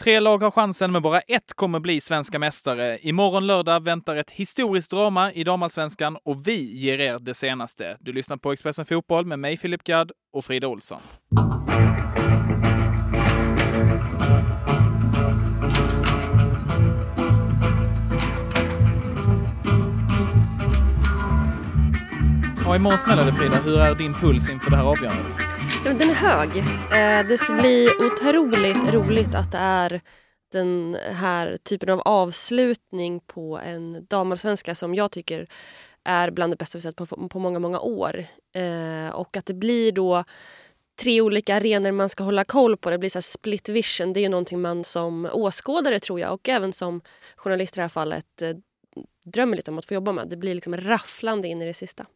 Tre lag har chansen, men bara ett kommer bli svenska mästare. Imorgon lördag väntar ett historiskt drama i damallsvenskan och vi ger er det senaste. Du lyssnar på Expressen Fotboll med mig, Filip Gadd och Frida Olsson. Ja, imorgon smäller det Frida. Hur är din puls inför det här avgörandet? Den är hög. Eh, det ska bli otroligt roligt att det är den här typen av avslutning på en damallsvenska som jag tycker är bland det bästa vi sett på, på många, många år. Eh, och att det blir då tre olika arenor man ska hålla koll på. Det blir så split vision. Det är ju någonting man som åskådare tror jag och även som journalist i det här fallet eh, drömmer lite om att få jobba med. Det blir liksom rafflande in i det sista.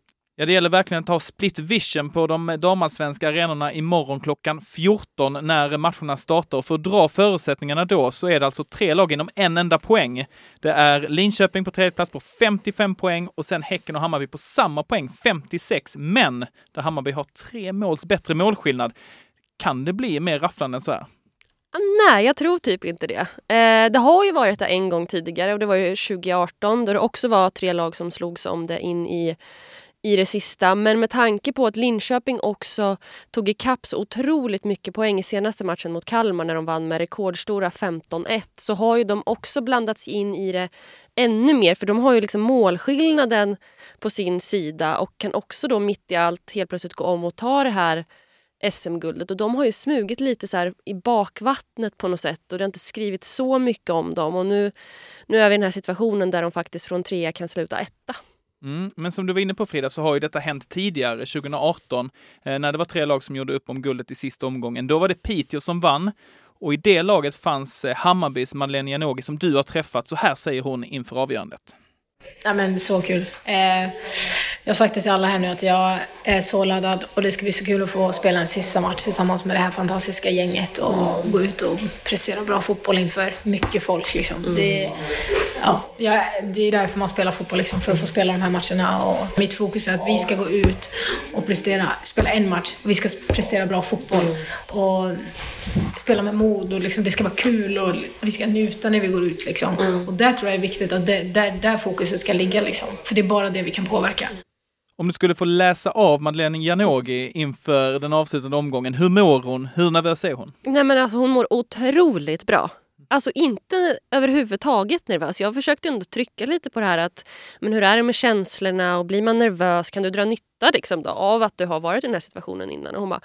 Ja, det gäller verkligen att ha split vision på de damallsvenska arenorna imorgon klockan 14 när matcherna startar. Och för att dra förutsättningarna då så är det alltså tre lag inom en enda poäng. Det är Linköping på tredje plats på 55 poäng och sen Häcken och Hammarby på samma poäng, 56. Men där Hammarby har tre måls bättre målskillnad. Kan det bli mer rafflande än så här? Ah, nej, jag tror typ inte det. Eh, det har ju varit det en gång tidigare och det var ju 2018 då det också var tre lag som slogs om det in i i det sista. Men med tanke på att Linköping också tog ikapp så otroligt mycket poäng i senaste matchen mot Kalmar när de vann med rekordstora 15-1 så har ju de också blandats in i det ännu mer för de har ju liksom målskillnaden på sin sida och kan också då mitt i allt helt plötsligt gå om och ta det här SM-guldet och de har ju smugit lite så i bakvattnet på något sätt och det har inte skrivit så mycket om dem och nu, nu är vi i den här situationen där de faktiskt från trea kan sluta etta. Mm, men som du var inne på Frida så har ju detta hänt tidigare, 2018, eh, när det var tre lag som gjorde upp om guldet i sista omgången. Då var det Piteå som vann och i det laget fanns eh, Hammarbys Madeleine Janogy som du har träffat. Så här säger hon inför avgörandet. Ja men så kul. Eh, jag har sagt det till alla här nu att jag är så laddad och det ska bli så kul att få spela en sista match tillsammans med det här fantastiska gänget och gå ut och prestera bra fotboll inför mycket folk. Liksom. Mm. Det, ja, det är därför man spelar fotboll, liksom, för att få spela de här matcherna. Och mitt fokus är att vi ska gå ut och prestera, spela en match och vi ska prestera bra fotboll. Och spela med mod och liksom, det ska vara kul och vi ska njuta när vi går ut. Liksom. Mm. Och där tror jag är viktigt att det, där, där fokuset ska ligga. Liksom. För det är bara det vi kan påverka. Om du skulle få läsa av Madeleine Janogy inför den avslutande omgången, hur mår hon? Hur nervös är hon? Nej men alltså hon mår otroligt bra. Alltså inte överhuvudtaget nervös. Jag försökte ändå trycka lite på det här att men hur är det med känslorna och blir man nervös kan du dra nytta liksom då, av att du har varit i den här situationen innan? Och hon bara,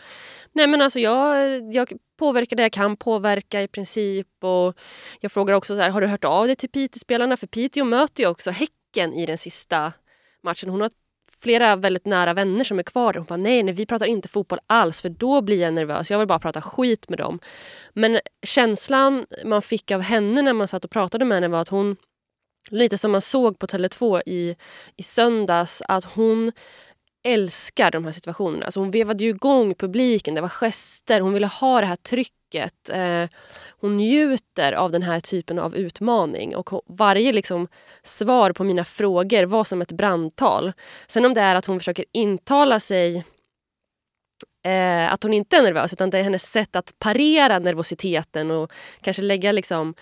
nej men alltså jag, jag påverkar det jag kan påverka i princip och jag frågar också så här, har du hört av dig till Piteå-spelarna? För Piteå möter ju också Häcken i den sista matchen. Hon har flera väldigt nära vänner som är kvar Hon bara, nej, nej, vi pratar inte fotboll alls för då blir jag nervös. Jag vill bara prata skit med dem. Men känslan man fick av henne när man satt och pratade med henne var att hon, lite som man såg på Tele2 i, i söndags, att hon älskar de här situationerna. Alltså hon vevade ju igång publiken, det var gester, hon ville ha det här trycket. Eh, hon njuter av den här typen av utmaning och varje liksom svar på mina frågor var som ett brandtal. Sen om det är att hon försöker intala sig eh, att hon inte är nervös utan det är hennes sätt att parera nervositeten och kanske lägga liksom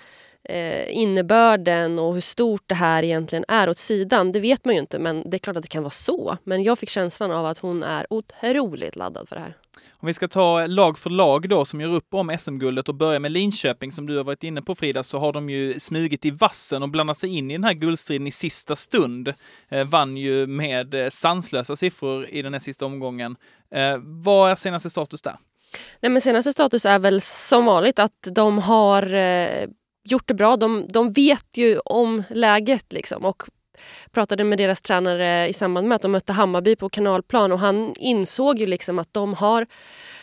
eh, innebörden och hur stort det här egentligen är åt sidan. Det vet man ju inte men det är klart att det kan vara så. Men jag fick känslan av att hon är otroligt laddad för det här. Om vi ska ta lag för lag då som gör upp om SM-guldet och börja med Linköping som du har varit inne på Frida, så har de ju smugit i vassen och blandat sig in i den här guldstriden i sista stund. Eh, vann ju med eh, sanslösa siffror i den här sista omgången. Eh, vad är senaste status där? Nej, men senaste status är väl som vanligt att de har eh, gjort det bra. De, de vet ju om läget liksom och pratade med deras tränare i samband med att de mötte Hammarby på kanalplan och han insåg ju liksom att de har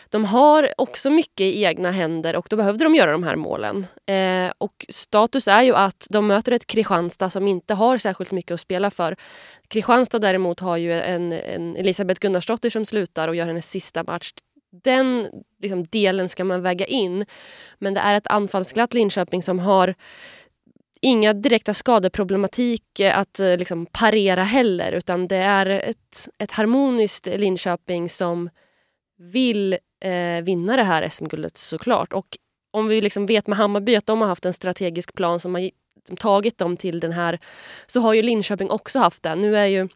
de har också mycket i egna händer och då behövde de göra de här målen. Eh, och status är ju att de möter ett Kristianstad som inte har särskilt mycket att spela för. Kristianstad däremot har ju en, en Elisabeth Gunnarsdotter som slutar och gör hennes sista match. Den liksom, delen ska man väga in. Men det är ett anfallsglatt Linköping som har inga direkta skadeproblematik eh, att eh, liksom, parera heller utan det är ett, ett harmoniskt Linköping som vill eh, vinna det här SM-guldet såklart. Och om vi liksom vet med Hammarby att de har haft en strategisk plan som har liksom tagit dem till den här så har ju Linköping också haft det. Nu är ju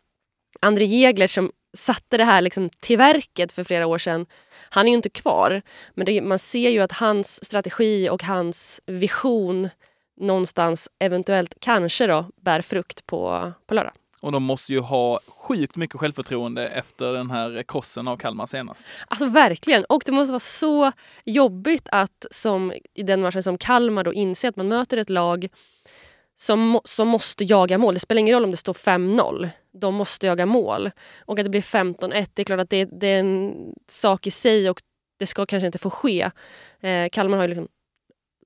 André Jegler som satte det här liksom till verket för flera år sedan. Han är ju inte kvar. Men det, man ser ju att hans strategi och hans vision någonstans eventuellt kanske då bär frukt på, på lördag. Och de måste ju ha sjukt mycket självförtroende efter den här krossen av Kalmar senast. Alltså verkligen. Och det måste vara så jobbigt att som i den matchen som Kalmar då inse att man möter ett lag som, som måste jaga mål. Det spelar ingen roll om det står 5-0. De måste jaga mål. Och att det blir 15-1, det är klart att det, det, är en sak i sig och det ska kanske inte få ske. Eh, Kalmar har ju liksom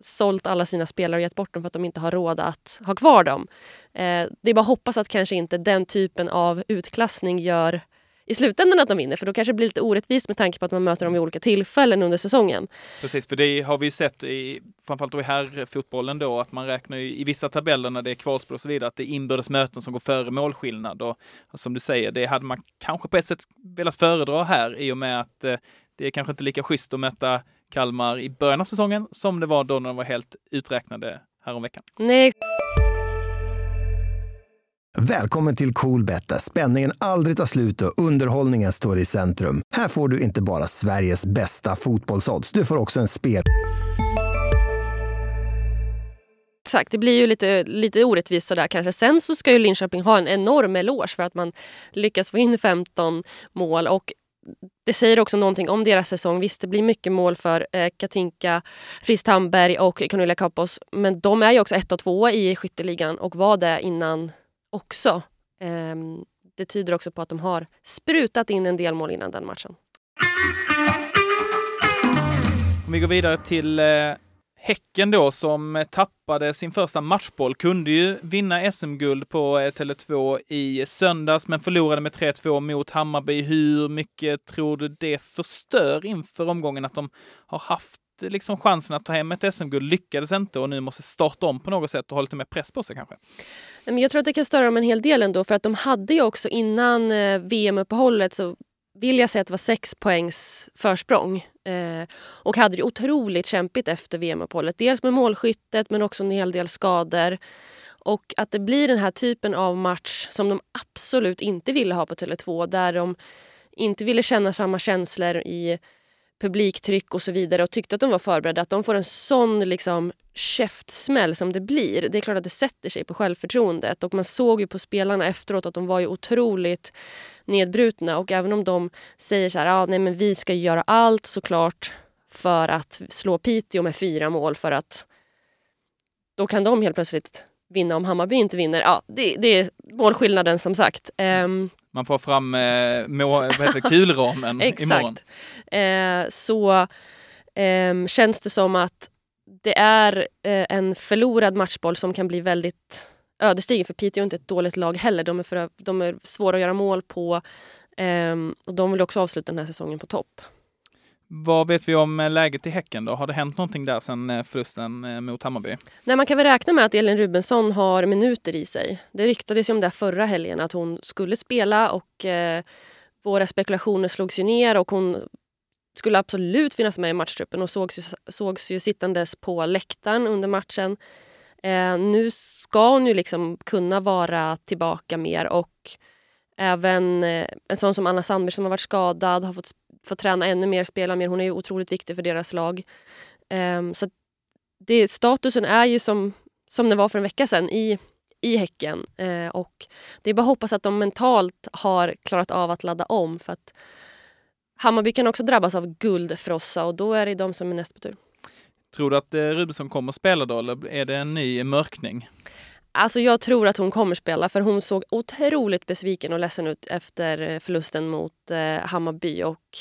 sålt alla sina spelare och gett bort dem för att de inte har råd att ha kvar dem. Eh, det är bara att hoppas att kanske inte den typen av utklassning gör i slutändan att de vinner för då kanske det blir lite orättvist med tanke på att man möter dem vid olika tillfällen under säsongen. Precis, för det har vi ju sett i framförallt då i herrfotbollen då att man räknar ju i vissa tabeller när det är kvalspel och så vidare att det är inbördes möten som går före målskillnad och som du säger, det hade man kanske på ett sätt velat föredra här i och med att eh, det är kanske inte lika schysst att möta Kalmar i början av säsongen som det var då när de var helt uträknade häromveckan. Nej. Välkommen till Coolbet där spänningen aldrig tar slut och underhållningen står i centrum. Här får du inte bara Sveriges bästa fotbollsodds, du får också en spel... Exakt, det blir ju lite, lite orättvist sådär kanske. Sen så ska ju Linköping ha en enorm eloge för att man lyckas få in 15 mål och det säger också någonting om deras säsong. Visst, det blir mycket mål för eh, Katinka, Frist Hamberg och Cornelia Kapos. Men de är ju också ett och två i skytteligan och var det innan också. Ehm, det tyder också på att de har sprutat in en del mål innan den matchen. Om vi går vidare till eh, Häcken då som tappade sin första matchboll kunde ju vinna SM-guld på eh, Tele2 i söndags men förlorade med 3-2 mot Hammarby. Hur mycket tror du det förstör inför omgången att de har haft liksom chansen att ta hem ett SM-guld, lyckades inte och nu måste starta om på något sätt och ha lite mer press på sig kanske? Jag tror att det kan störa dem en hel del ändå för att de hade ju också innan eh, VM-uppehållet så vill jag säga att det var sex poängs försprång. Eh, och hade det otroligt kämpigt efter VM-uppehållet. Dels med målskyttet men också en hel del skador. Och att det blir den här typen av match som de absolut inte ville ha på Tele2 där de inte ville känna samma känslor i publiktryck och så vidare och tyckte att de var förberedda. Att de får en sån liksom käftsmäll som det blir. Det är klart att det sätter sig på självförtroendet. Och man såg ju på spelarna efteråt att de var ju otroligt nedbrutna. Och även om de säger så här, ah, nej men vi ska göra allt såklart för att slå Piteå med fyra mål för att då kan de helt plötsligt vinna om Hammarby inte vinner. Ja, det, det är målskillnaden som sagt. Um, man får fram eh, må, vad heter det, kulramen imorgon. Eh, så eh, känns det som att det är eh, en förlorad matchboll som kan bli väldigt ödesdiger. För Piteå är inte ett dåligt lag heller. De är, för, de är svåra att göra mål på. Ehm, och de vill också avsluta den här säsongen på topp. Vad vet vi om eh, läget i Häcken då? Har det hänt någonting där sen eh, förlusten eh, mot Hammarby? Nej, man kan väl räkna med att Elin Rubensson har minuter i sig. Det ryktades ju om det förra helgen att hon skulle spela och eh, våra spekulationer slogs ju ner och hon skulle absolut finnas med i matchtruppen och sågs ju, sågs ju sittandes på läktaren under matchen. Eh, nu ska hon ju liksom kunna vara tillbaka mer och även eh, en sån som Anna Sandberg som har varit skadad har fått få träna ännu mer, spela mer. Hon är ju otroligt viktig för deras lag. Um, så det, statusen är ju som, som det var för en vecka sedan i, i Häcken. Uh, och det är bara att hoppas att de mentalt har klarat av att ladda om. För att Hammarby kan också drabbas av guldfrossa och då är det de som är näst på tur. Tror du att eh, Rubensson kommer att spela då eller är det en ny mörkning? Alltså jag tror att hon kommer spela för hon såg otroligt besviken och ledsen ut efter eh, förlusten mot eh, Hammarby och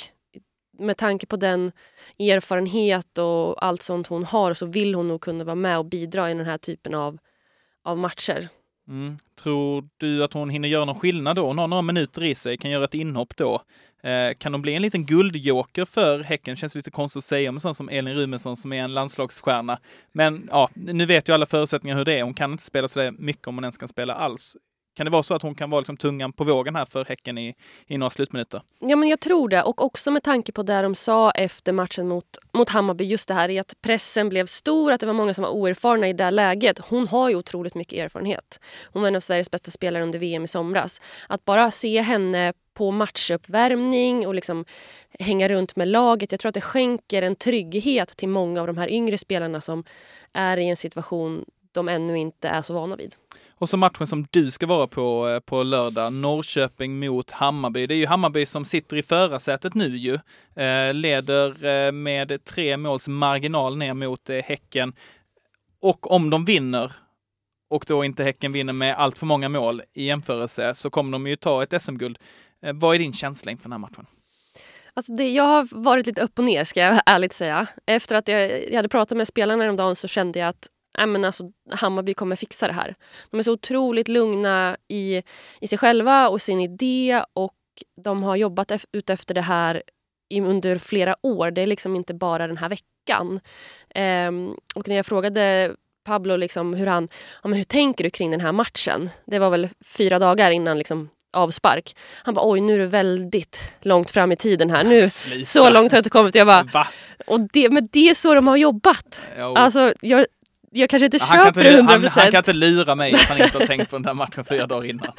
med tanke på den erfarenhet och allt sånt hon har så vill hon nog kunna vara med och bidra i den här typen av, av matcher. Mm. Tror du att hon hinner göra någon skillnad då? Hon har några minuter i sig, kan göra ett inhopp då. Eh, kan hon bli en liten guldjoker för Häcken? Känns lite konstigt att säga om en sån som Elin Rumensson som är en landslagsstjärna. Men ja, nu vet ju alla förutsättningar hur det är. Hon kan inte spela så mycket om hon ens kan spela alls. Kan det vara så att hon kan vara liksom tungan på vågen här för Häcken i, i några slutminuter? Ja, men jag tror det. Och också med tanke på det de sa efter matchen mot, mot Hammarby. Just det här i att pressen blev stor, att det var många som var oerfarna i det läget. Hon har ju otroligt mycket erfarenhet. Hon var en av Sveriges bästa spelare under VM i somras. Att bara se henne på matchuppvärmning och liksom hänga runt med laget. Jag tror att det skänker en trygghet till många av de här yngre spelarna som är i en situation de ännu inte är så vana vid. Och så matchen som du ska vara på eh, på lördag, Norrköping mot Hammarby. Det är ju Hammarby som sitter i förarsätet nu ju. Eh, leder eh, med tre måls marginal ner mot Häcken. Och om de vinner och då inte Häcken vinner med allt för många mål i jämförelse så kommer de ju ta ett SM-guld. Vad är din känsla inför den här matchen? Alltså det, jag har varit lite upp och ner ska jag ärligt säga. Efter att jag, jag hade pratat med spelarna häromdagen så kände jag att äh, men alltså, Hammarby kommer fixa det här. De är så otroligt lugna i, i sig själva och sin idé och de har jobbat ut efter det här under flera år. Det är liksom inte bara den här veckan. Um, och när jag frågade Pablo liksom hur han, ja, men hur tänker du kring den här matchen? Det var väl fyra dagar innan liksom avspark. Han bara oj nu är du väldigt långt fram i tiden här. Nu, så långt har jag inte kommit. Jag bara, Va? och det, men det är så de har jobbat. Jo. Alltså, jag, jag kanske inte han köper det 100%. Han, han, kan inte lura mig att han inte har tänkt på den där matchen fyra dagar innan.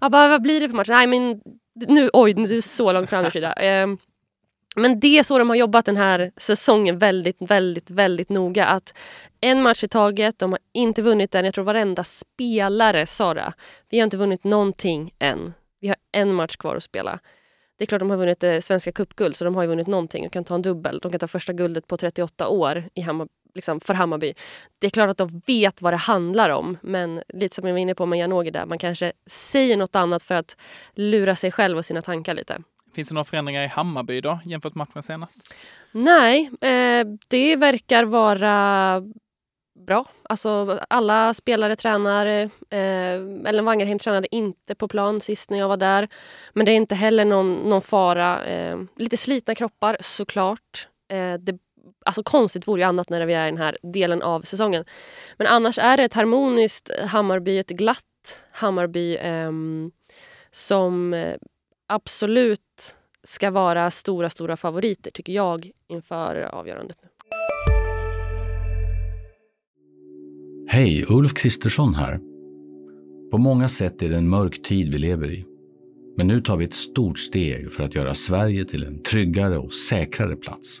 Jag bara, vad blir det för match? Nej men nu, oj, nu är du så långt fram Frida. Um, men det är så de har jobbat den här säsongen väldigt, väldigt, väldigt noga. Att en match i taget, de har inte vunnit den. Jag tror varenda spelare sa det. Vi har inte vunnit någonting än. Vi har en match kvar att spela. Det är klart de har vunnit det svenska cupguld så de har ju vunnit någonting. De kan ta en dubbel. De kan ta första guldet på 38 år i Hammar, liksom för Hammarby. Det är klart att de vet vad det handlar om. Men lite som jag var inne på med Janogy där, man kanske säger något annat för att lura sig själv och sina tankar lite. Finns det några förändringar i Hammarby då jämfört med matchen senast? Nej, eh, det verkar vara bra. Alltså alla spelare tränar. Eh, Ellen Wangerheim tränade inte på plan sist när jag var där. Men det är inte heller någon, någon fara. Eh, lite slitna kroppar såklart. Eh, det, alltså konstigt vore ju annat när vi är i den här delen av säsongen. Men annars är det ett harmoniskt eh, Hammarby, ett glatt Hammarby ehm, eh, som absolut ska vara stora, stora favoriter tycker jag inför avgörandet. nu. Hej, Ulf Kristersson här. På många sätt är det en mörk tid vi lever i. Men nu tar vi ett stort steg för att göra Sverige till en tryggare och säkrare plats.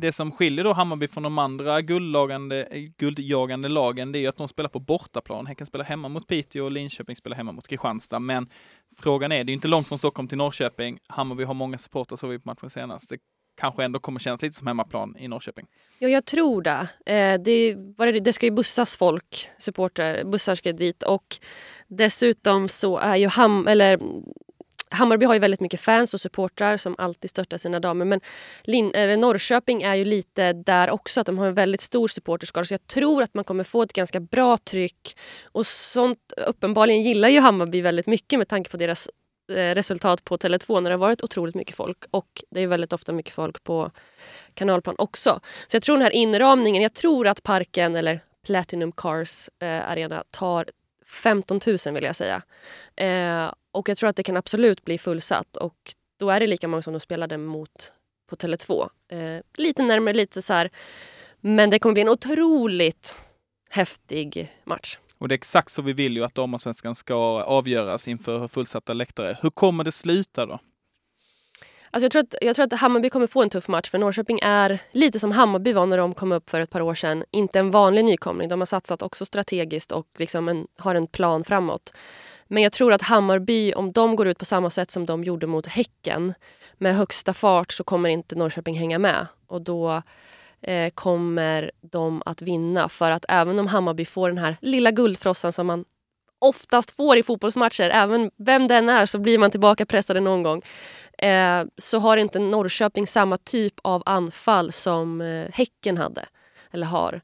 Det som skiljer då Hammarby från de andra eh, guldjagande, lagen, det är ju att de spelar på bortaplan. Häcken spelar hemma mot Piteå och Linköping spelar hemma mot Kristianstad. Men frågan är, det är inte långt från Stockholm till Norrköping. Hammarby har många supportrar, såg vi på matchen senast. Det kanske ändå kommer kännas lite som hemmaplan i Norrköping. Ja, jag tror det. Eh, det, det, det ska ju bussas folk, supportrar, bussar ska dit och dessutom så är ju Ham, eller Hammarby har ju väldigt mycket fans och supportrar som alltid stöttar sina damer. Men Lin eller Norrköping är ju lite där också. att De har en väldigt stor supporterskara. Så jag tror att man kommer få ett ganska bra tryck. Och sånt uppenbarligen gillar ju Hammarby väldigt mycket med tanke på deras eh, resultat på Tele2 när det har varit otroligt mycket folk. Och det är väldigt ofta mycket folk på kanalplan också. Så jag tror den här inramningen, jag tror att parken eller Platinum Cars eh, Arena tar 15 000 vill jag säga. Eh, och jag tror att det kan absolut bli fullsatt och då är det lika många som de spelade mot på Tele2. Eh, lite närmare, lite så här. Men det kommer bli en otroligt häftig match. Och det är exakt så vi vill ju att damallsvenskan ska avgöras inför fullsatta läktare. Hur kommer det sluta då? Alltså jag, tror att, jag tror att Hammarby kommer få en tuff match för Norrköping är lite som Hammarby var när de kom upp för ett par år sedan. Inte en vanlig nykomling. De har satsat också strategiskt och liksom en, har en plan framåt. Men jag tror att Hammarby, om de går ut på samma sätt som de gjorde mot Häcken med högsta fart så kommer inte Norrköping hänga med. Och då eh, kommer de att vinna. För att även om Hammarby får den här lilla guldfrossan som man oftast får i fotbollsmatcher, även vem den är så blir man tillbaka pressade någon gång. Eh, så har inte Norrköping samma typ av anfall som eh, Häcken hade, eller har.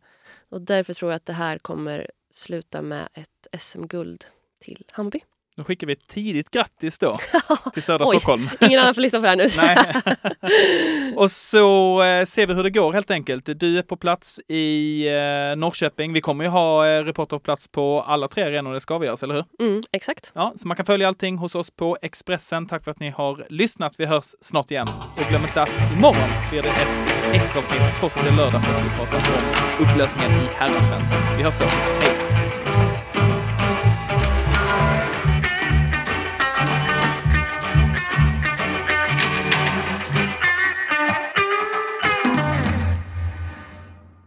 Och därför tror jag att det här kommer sluta med ett SM-guld till Hammarby. Då skickar vi ett tidigt grattis då till södra Oj. Stockholm. Ingen annan får lyssna på det här nu. Nej. Och så eh, ser vi hur det går helt enkelt. Du är på plats i eh, Norrköping. Vi kommer ju ha eh, reporter på plats på alla tre arenor det ska avgöras, eller hur? Mm, exakt. Ja, så man kan följa allting hos oss på Expressen. Tack för att ni har lyssnat. Vi hörs snart igen. Och glöm inte att imorgon blir det ett extra avsnitt trots att det är lördag för att vi pratar om upplösningen i herrasvenskan. Vi hörs då. Hej!